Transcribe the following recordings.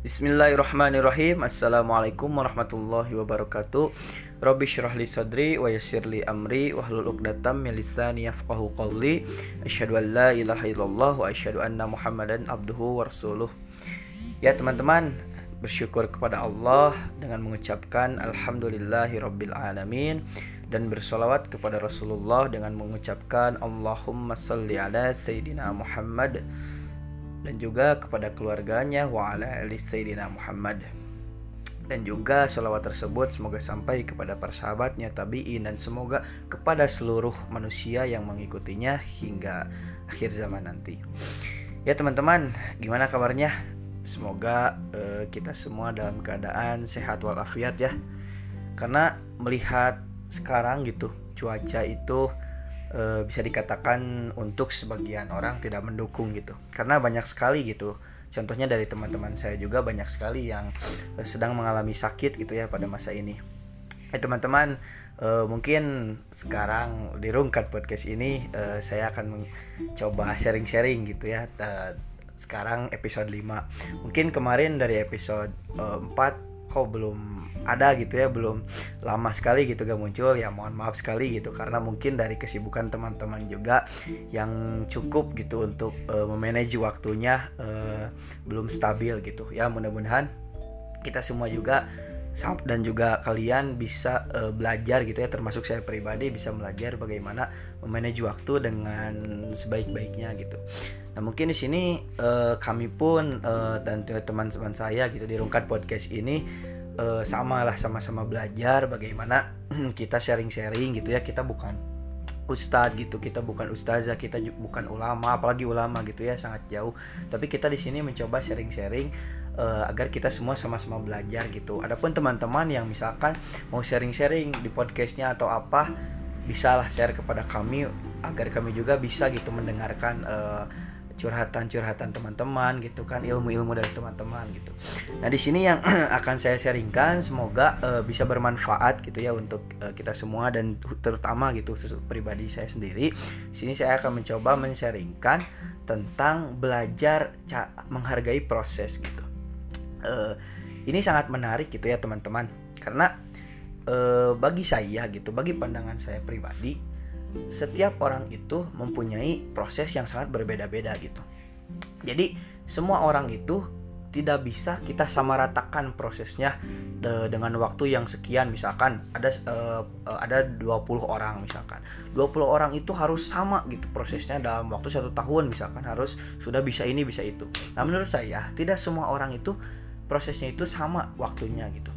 Bismillahirrahmanirrahim. Assalamualaikum warahmatullahi wabarakatuh. Rabbi syrah li sadri wa yassir li amri Wahlul uqdatam min yafqahu qawli. Asyhadu an la ilaha illallah wa asyhadu anna muhammadan abduhu wa rasuluh. Ya teman-teman bersyukur kepada Allah dengan mengucapkan Alhamdulillahi Rabbil Alamin dan bersolawat kepada Rasulullah dengan mengucapkan Allahumma salli ala Sayyidina Muhammad dan juga kepada keluarganya wa ala sayyidina Muhammad. Dan juga sholawat tersebut semoga sampai kepada para sahabatnya tabi'in dan semoga kepada seluruh manusia yang mengikutinya hingga akhir zaman nanti. Ya teman-teman gimana kabarnya? Semoga uh, kita semua dalam keadaan sehat walafiat ya. Karena melihat sekarang gitu cuaca itu e, bisa dikatakan untuk sebagian orang tidak mendukung gitu. Karena banyak sekali gitu. Contohnya dari teman-teman saya juga banyak sekali yang e, sedang mengalami sakit gitu ya pada masa ini. Eh teman-teman e, mungkin sekarang di Rungkat podcast ini e, saya akan mencoba sharing-sharing gitu ya sekarang episode 5 mungkin kemarin dari episode e, 4 kok belum ada gitu ya belum lama sekali gitu gak muncul ya mohon maaf sekali gitu. Karena mungkin dari kesibukan teman-teman juga yang cukup gitu untuk uh, memanage waktunya uh, belum stabil gitu. Ya mudah-mudahan kita semua juga dan juga kalian bisa uh, belajar gitu ya termasuk saya pribadi bisa belajar bagaimana memanage waktu dengan sebaik-baiknya gitu. Nah mungkin di sini uh, kami pun uh, dan teman-teman saya gitu di Rungkat Podcast ini uh, sama lah sama-sama belajar bagaimana kita sharing-sharing gitu ya kita bukan ustadz gitu kita bukan ustazah kita bukan ulama apalagi ulama gitu ya sangat jauh. Tapi kita di sini mencoba sharing-sharing uh, agar kita semua sama-sama belajar gitu. Adapun teman-teman yang misalkan mau sharing-sharing di podcastnya atau apa bisalah share kepada kami agar kami juga bisa gitu mendengarkan uh, curhatan-curhatan teman-teman gitu kan ilmu-ilmu dari teman-teman gitu. Nah di sini yang akan saya sharingkan semoga uh, bisa bermanfaat gitu ya untuk uh, kita semua dan terutama gitu khusus pribadi saya sendiri. Sini saya akan mencoba men-sharingkan tentang belajar menghargai proses gitu. Uh, ini sangat menarik gitu ya teman-teman karena uh, bagi saya gitu bagi pandangan saya pribadi setiap orang itu mempunyai proses yang sangat berbeda-beda gitu. Jadi semua orang itu tidak bisa kita samaratakan prosesnya de dengan waktu yang sekian. Misalkan ada uh, ada 20 orang misalkan. 20 orang itu harus sama gitu prosesnya dalam waktu satu tahun misalkan. Harus sudah bisa ini bisa itu. Nah menurut saya tidak semua orang itu prosesnya itu sama waktunya gitu.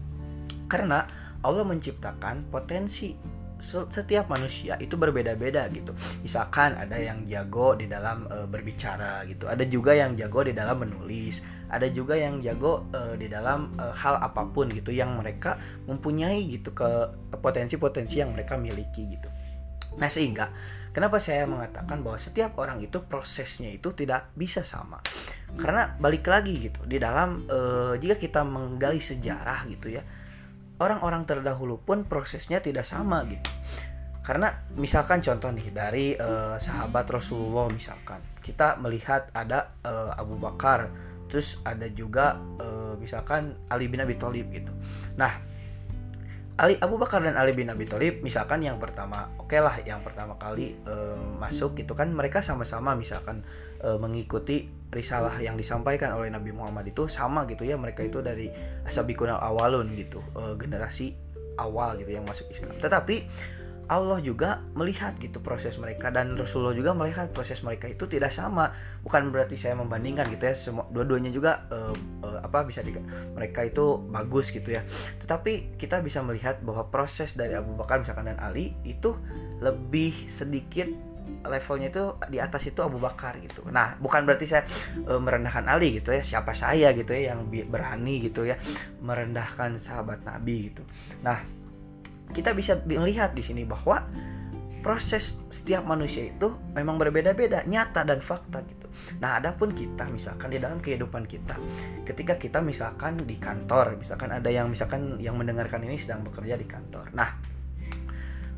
Karena Allah menciptakan potensi setiap manusia itu berbeda-beda gitu. Misalkan ada yang jago di dalam e, berbicara gitu, ada juga yang jago di dalam menulis, ada juga yang jago e, di dalam e, hal apa pun gitu yang mereka mempunyai gitu ke potensi-potensi yang mereka miliki gitu. Nah, sehingga kenapa saya mengatakan bahwa setiap orang itu prosesnya itu tidak bisa sama. Karena balik lagi gitu, di dalam e, jika kita menggali sejarah gitu ya, orang-orang terdahulu pun prosesnya tidak sama gitu. Karena misalkan contoh nih dari uh, sahabat Rasulullah misalkan kita melihat ada uh, Abu Bakar terus ada juga uh, misalkan Ali bin Abi Thalib gitu. Nah Ali Abu Bakar dan Ali bin Abi Thalib misalkan yang pertama oke okay lah yang pertama kali masuk gitu kan mereka sama-sama misalkan mengikuti risalah yang disampaikan oleh Nabi Muhammad itu sama gitu ya mereka itu dari asabikunal awalun gitu e, generasi awal gitu yang masuk Islam. Tetapi Allah juga melihat gitu proses mereka dan Rasulullah juga melihat proses mereka itu tidak sama. Bukan berarti saya membandingkan gitu ya semua dua-duanya juga uh, uh, apa bisa di mereka itu bagus gitu ya. Tetapi kita bisa melihat bahwa proses dari Abu Bakar misalkan dan Ali itu lebih sedikit levelnya itu di atas itu Abu Bakar gitu. Nah, bukan berarti saya e, merendahkan Ali gitu ya. Siapa saya gitu ya yang berani gitu ya merendahkan sahabat Nabi gitu. Nah, kita bisa melihat di sini bahwa proses setiap manusia itu memang berbeda-beda, nyata dan fakta gitu. Nah, adapun kita misalkan di dalam kehidupan kita, ketika kita misalkan di kantor, misalkan ada yang misalkan yang mendengarkan ini sedang bekerja di kantor. Nah,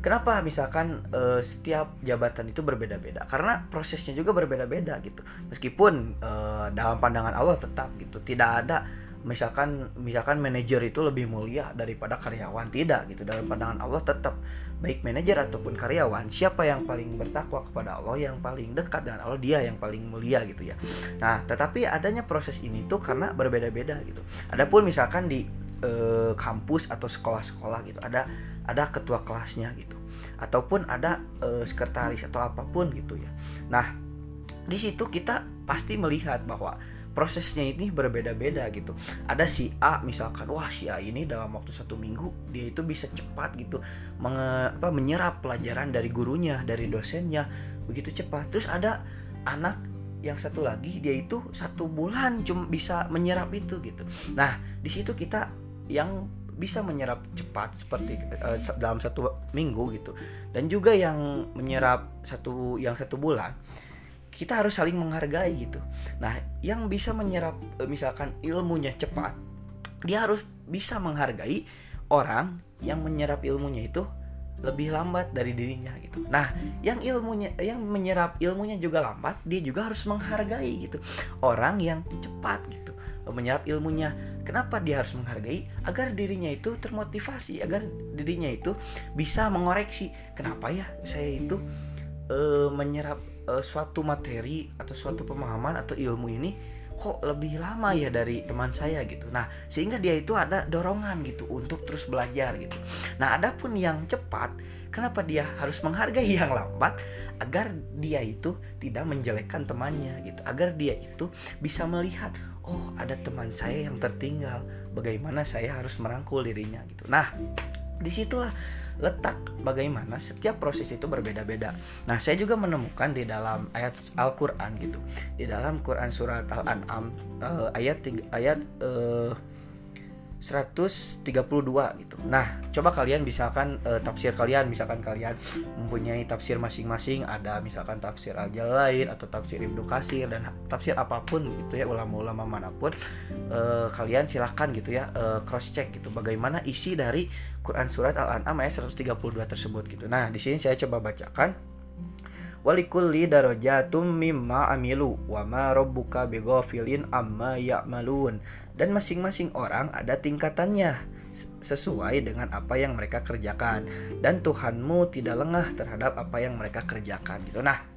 kenapa? Misalkan e, setiap jabatan itu berbeda-beda? Karena prosesnya juga berbeda-beda gitu. Meskipun e, dalam pandangan Allah tetap gitu, tidak ada misalkan misalkan manajer itu lebih mulia daripada karyawan. Tidak gitu. Dalam pandangan Allah tetap baik manajer ataupun karyawan siapa yang paling bertakwa kepada Allah yang paling dekat dengan Allah dia yang paling mulia gitu ya. Nah tetapi adanya proses ini tuh karena berbeda-beda gitu. Adapun misalkan di eh, kampus atau sekolah-sekolah gitu ada ada ketua kelasnya gitu ataupun ada eh, sekretaris atau apa pun gitu ya. Nah di situ kita pasti melihat bahwa prosesnya ini berbeda-beda gitu. Ada si A misalkan wah si A ini dalam waktu satu minggu dia itu bisa cepat gitu menge, apa, menyerap pelajaran dari gurunya dari dosennya begitu cepat. Terus ada anak yang satu lagi dia itu satu bulan cuma bisa menyerap itu gitu. Nah di situ kita yang bisa menyerap cepat seperti uh, dalam satu minggu gitu dan juga yang menyerap satu yang satu bulan kita harus saling menghargai gitu. Nah, yang bisa menyerap e, misalkan ilmunya cepat, dia harus bisa menghargai orang yang menyerap ilmunya itu lebih lambat dari dirinya gitu. Nah, yang ilmunya yang menyerap ilmunya juga lambat, dia juga harus menghargai gitu. Orang yang cepat gitu menyerap ilmunya. Kenapa dia harus menghargai? Agar dirinya itu termotivasi, agar dirinya itu bisa mengoreksi. Kenapa ya saya itu e, menyerap uh, suatu materi atau suatu pemahaman atau ilmu ini kok lebih lama ya dari teman saya gitu. Nah, sehingga dia itu ada dorongan gitu untuk terus belajar gitu. Nah, adapun yang cepat, kenapa dia harus menghargai yang lambat agar dia itu tidak menjelekkan temannya gitu. Agar dia itu bisa melihat, oh, ada teman saya yang tertinggal, bagaimana saya harus merangkul dirinya gitu. Nah, di situlah letak bagaimana setiap proses itu berbeda-beda. Nah, saya juga menemukan di dalam ayat Al-Qur'an gitu. Di dalam Quran surat Al-An'am uh, ayat ayat uh, 132 gitu. Nah, coba kalian misalkan uh, tafsir kalian misalkan kalian mempunyai tafsir masing-masing, ada misalkan tafsir Al-Jalain atau tafsir Ibnu Katsir dan tafsir apa pun gitu ya ulama-ulama mana pun uh, kalian silahkan gitu ya uh, cross check gitu bagaimana isi dari Quran surat Al-An'am ayat 132 tersebut gitu. Nah, di sini saya coba bacakan walikulli darajatum mimma amilu wa ma rabbuka bighafilin amma ya'malun. Dan masing-masing orang ada tingkatannya sesuai dengan apa yang mereka kerjakan. Dan Tuhanmu tidak lengah terhadap apa yang mereka kerjakan gitu. Nah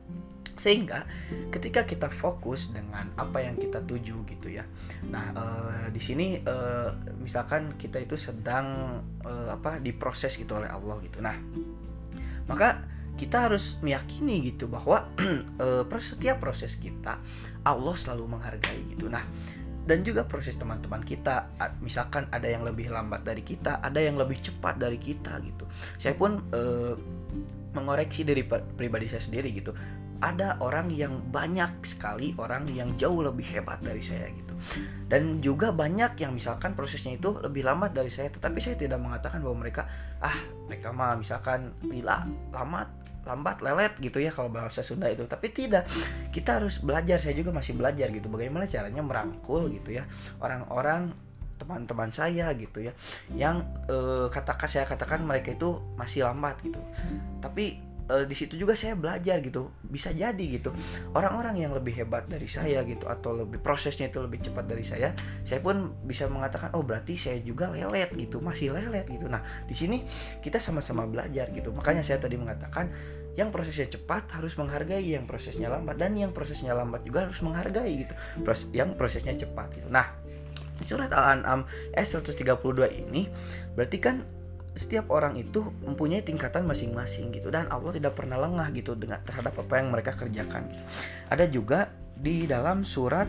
sehingga ketika kita fokus dengan apa yang kita tuju gitu ya. Nah uh, di sini uh, misalkan kita itu sedang uh, apa diproses gitu oleh Allah gitu. Nah maka kita harus meyakini gitu bahwa uh, setiap proses kita Allah selalu menghargai gitu. Nah, dan juga proses teman-teman kita misalkan ada yang lebih lambat dari kita, ada yang lebih cepat dari kita gitu. Saya pun uh, mengoreksi dari pribadi saya sendiri gitu. Ada orang yang banyak sekali orang yang jauh lebih hebat dari saya gitu. Dan juga banyak yang misalkan prosesnya itu lebih lambat dari saya, tetapi saya tidak mengatakan bahwa mereka ah mereka mah misalkan lila lambat lambat lelet gitu ya kalau bahasa Sunda itu. Tapi tidak. Kita harus belajar. Saya juga masih belajar gitu. Bagaimana caranya merangkul gitu ya orang-orang teman-teman saya gitu ya. Yang eh, katakan saya katakan mereka itu masih lambat gitu. Tapi uh, di situ juga saya belajar gitu. Bisa jadi gitu. Orang-orang yang lebih hebat dari saya gitu atau lebih prosesnya itu lebih cepat dari saya saya pun bisa mengatakan oh berarti saya juga lelet gitu masih lelet gitu. Nah di sini kita sama-sama belajar gitu. Makanya saya tadi mengatakan yang prosesnya cepat harus menghargai yang prosesnya lambat dan yang prosesnya lambat juga harus menghargai gitu. Proses, yang prosesnya cepat gitu. Nah surat Al-An'am ayat 132 ini berarti kan setiap orang itu mempunyai tingkatan masing-masing gitu dan Allah tidak pernah lengah gitu dengan terhadap apa yang mereka kerjakan. Ada juga di dalam surat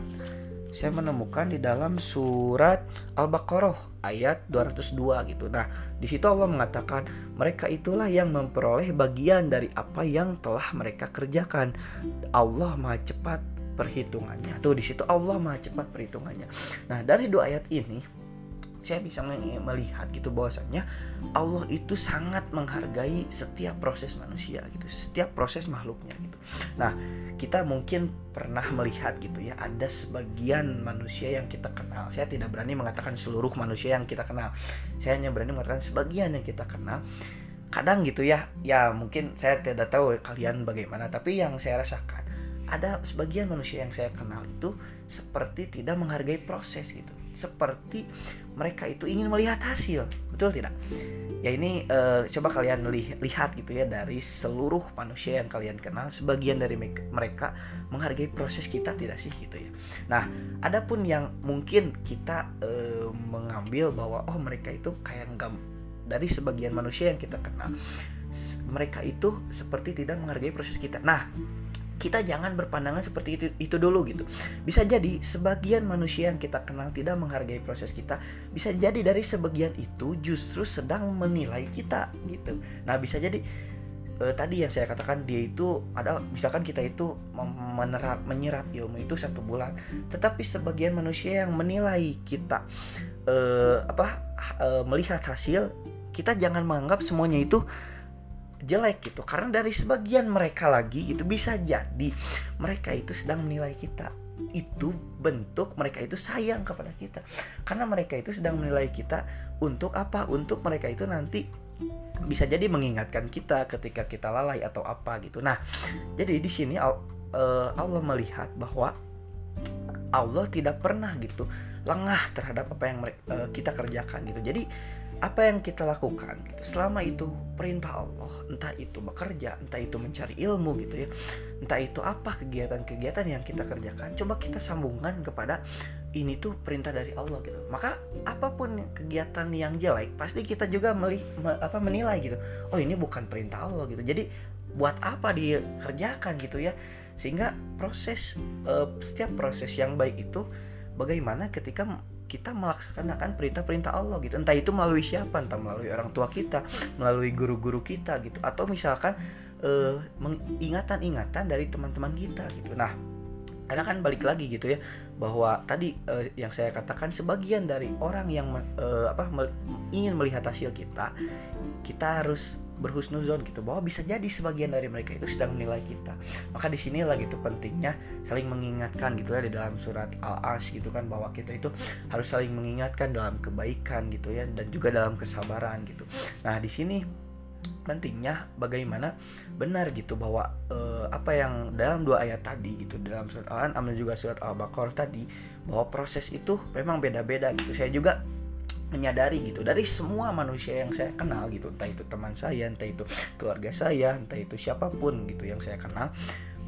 saya menemukan di dalam surat Al-Baqarah ayat 202 gitu. Nah, di situ Allah mengatakan mereka itulah yang memperoleh bagian dari apa yang telah mereka kerjakan. Allah Maha cepat perhitungannya. Tuh di situ Allah Maha cepat perhitungannya. Nah, dari dua ayat ini saya bisa melihat gitu bahwasanya Allah itu sangat menghargai setiap proses manusia gitu setiap proses makhluknya gitu. Nah kita mungkin pernah melihat gitu ya ada sebagian manusia yang kita kenal. Saya tidak berani mengatakan seluruh manusia yang kita kenal. Saya hanya berani mengatakan sebagian yang kita kenal. Kadang gitu ya ya mungkin saya tidak tahu kalian bagaimana tapi yang saya rasakan ada sebagian manusia yang saya kenal itu seperti tidak menghargai proses gitu. Seperti mereka itu ingin melihat hasil. Betul tidak? Ya ini uh, coba kalian li lihat gitu ya dari seluruh manusia yang kalian kenal sebagian dari mereka menghargai proses kita tidak sih gitu ya? Nah adapun yang mungkin kita uh, mengambil bahwa oh mereka itu kayak enggak dari sebagian manusia yang kita kenal mereka itu seperti tidak menghargai proses kita. Nah kita jangan berpandangan seperti itu itu dulu gitu. Bisa jadi sebagian manusia yang kita kenal tidak menghargai proses kita, bisa jadi dari sebagian itu justru sedang menilai kita gitu. Nah, bisa jadi eh, tadi yang saya katakan dia itu ada misalkan kita itu menerap menyerap ilmu itu satu bulan, tetapi sebagian manusia yang menilai kita eh, apa eh, melihat hasil, kita jangan menganggap semuanya itu jelek gitu. Karena dari sebagian mereka lagi itu bisa jadi mereka itu sedang menilai kita. Itu bentuk mereka itu sayang kepada kita. Karena mereka itu sedang menilai kita untuk apa? Untuk mereka itu nanti bisa jadi mengingatkan kita ketika kita lalai atau apa gitu. Nah jadi di sini eh, Allah melihat bahwa Allah tidak pernah gitu lengah terhadap apa yang eh, kita kerjakan gitu. Jadi apa yang kita lakukan gitu. Selama itu perintah Allah entah itu bekerja entah itu mencari ilmu gitu ya entah itu apa kegiatan-kegiatan yang kita kerjakan coba kita sambungkan kepada ini tuh perintah dari Allah gitu. Maka apa pun kegiatan yang jelek pasti kita juga meli, me, apa menilai gitu. Oh ini bukan perintah Allah gitu. Jadi buat apa dikerjakan gitu ya? Sehingga proses uh, setiap proses yang baik itu bagaimana ketika kita melaksanakan perintah-perintah Allah gitu. Entah itu melalui siapa entah melalui orang tua kita melalui guru-guru kita gitu. Atau misalkan uh, ingatan-ingatan dari teman-teman kita gitu. Nah karena kan balik lagi gitu ya bahwa tadi uh, yang saya katakan sebagian dari orang yang uh, apa ingin melihat hasil kita kita harus berhusnuzon gitu bahwa bisa jadi sebagian dari mereka itu sedang menilai kita. Maka di sinilah gitu pentingnya saling mengingatkan gitu ya di dalam surat al-as gitu kan bahwa kita itu harus saling mengingatkan dalam kebaikan gitu ya dan juga dalam kesabaran gitu. Nah di sini pentingnya bagaimana benar gitu bahwa uh, apa yang dalam dua ayat tadi gitu dalam surat al-an'am dan juga surat al-baqarah tadi bahwa proses itu memang beda-beda gitu. Saya juga menyadari gitu. Dari semua manusia yang saya kenal gitu entah itu teman saya entah itu keluarga saya entah itu siapa pun gitu yang saya kenal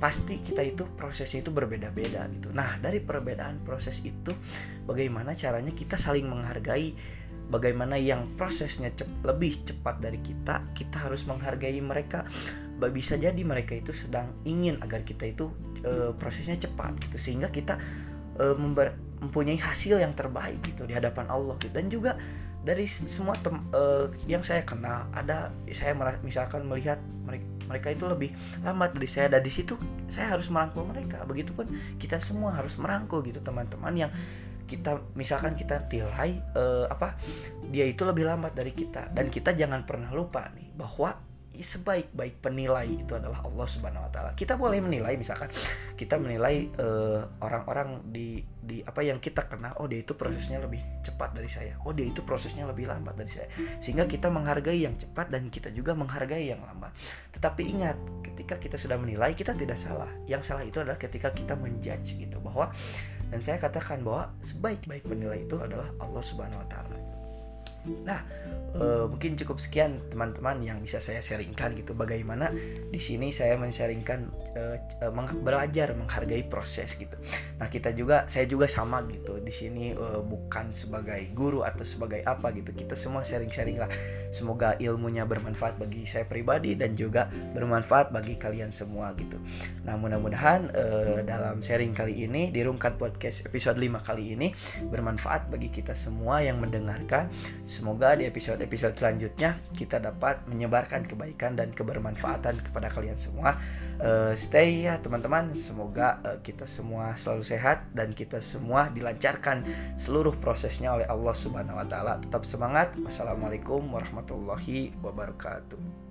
pasti kita itu prosesnya itu berbeda-beda gitu. Nah dari perbedaan proses itu bagaimana caranya kita saling menghargai bagaimana yang prosesnya cep lebih cepat dari kita kita harus menghargai mereka. Bisa jadi mereka itu sedang ingin agar kita itu e, prosesnya cepat gitu sehingga kita e, member mempunyai hasil yang terbaik gitu di hadapan Allah gitu. dan juga dari semua tem uh, yang saya kenal ada saya misalkan melihat mereka mereka itu lebih lambat dari saya dan di situ saya harus merangkul mereka begitupun kita semua harus merangkul gitu teman-teman yang kita misalkan kita nilai uh, apa dia itu lebih lambat dari kita dan kita jangan pernah lupa nih bahwa sebaik-baik penilai itu adalah Allah Subhanahu wa taala. Kita boleh menilai misalkan kita menilai eh, orang-orang uh, di di apa yang kita kenal, oh dia itu prosesnya lebih cepat dari saya. Oh dia itu prosesnya lebih lambat dari saya. Sehingga kita menghargai yang cepat dan kita juga menghargai yang lambat. Tetapi ingat, ketika kita sudah menilai kita tidak salah. Yang salah itu adalah ketika kita menjudge gitu bahwa dan saya katakan bahwa sebaik-baik penilai itu adalah Allah Subhanahu wa taala. Nah, uh, mungkin cukup sekian teman-teman yang bisa saya sharingkan gitu bagaimana di sini saya men-sharingkan uh, uh, belajar menghargai proses gitu. Nah, kita juga saya juga sama gitu. Di sini uh, bukan sebagai guru atau sebagai apa gitu. Kita semua sharing-sharing lah. Semoga ilmunya bermanfaat bagi saya pribadi dan juga bermanfaat bagi kalian semua gitu. Nah, mudah-mudahan uh, dalam sharing kali ini di Rungkat Podcast episode 5 kali ini bermanfaat bagi kita semua yang mendengarkan. Semoga di episode episode selanjutnya kita dapat menyebarkan kebaikan dan kebermanfaatan kepada kalian semua. Uh, stay ya teman-teman, semoga uh, kita semua selalu sehat dan kita semua dilancarkan seluruh prosesnya oleh Allah Subhanahu wa taala. Tetap semangat. Wassalamualaikum warahmatullahi wabarakatuh.